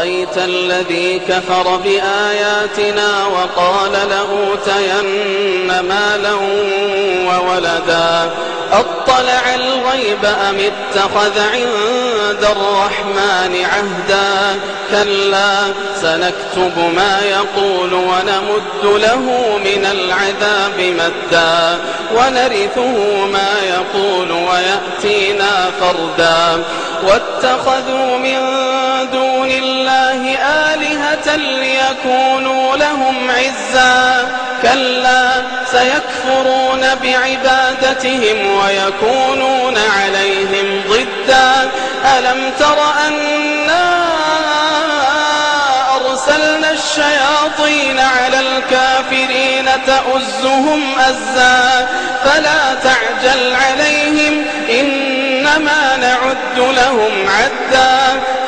أرأيت الذي كفر بآياتنا وقال لأوتين مالا وولدا؟ أطلع الغيب أم اتخذ عند الرحمن عهدا؟ كلا سنكتب ما يقول ونمد له من العذاب مدا. ونرثه ما يقول ويأتينا فردا. واتخذوا من ليكونوا لهم عزا. كلا سيكفرون بعبادتهم ويكونون عليهم ضدا. ألم تر أنا أرسلنا الشياطين على الكافرين تأزهم أزا؟ فلا تعجل عليهم إنما نعد لهم عدا.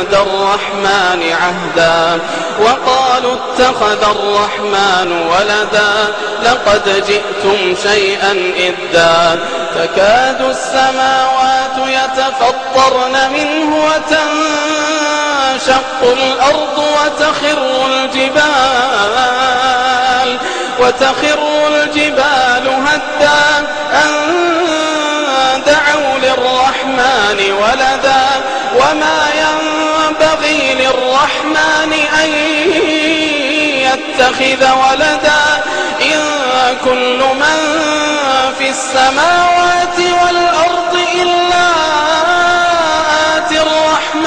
الرحمن عهدا وقالوا اتخذ الرحمن ولدا لقد جئتم شيئا إدا تكاد السماوات يتفطرن منه وتنشق الأرض وتخر الجبال وتخر الجبال يتخذ ولدا إن كل من في السماوات والأرض إلا آتي الرحمن.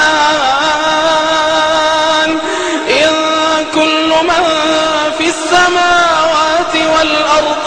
إن كل من في السماوات والأرض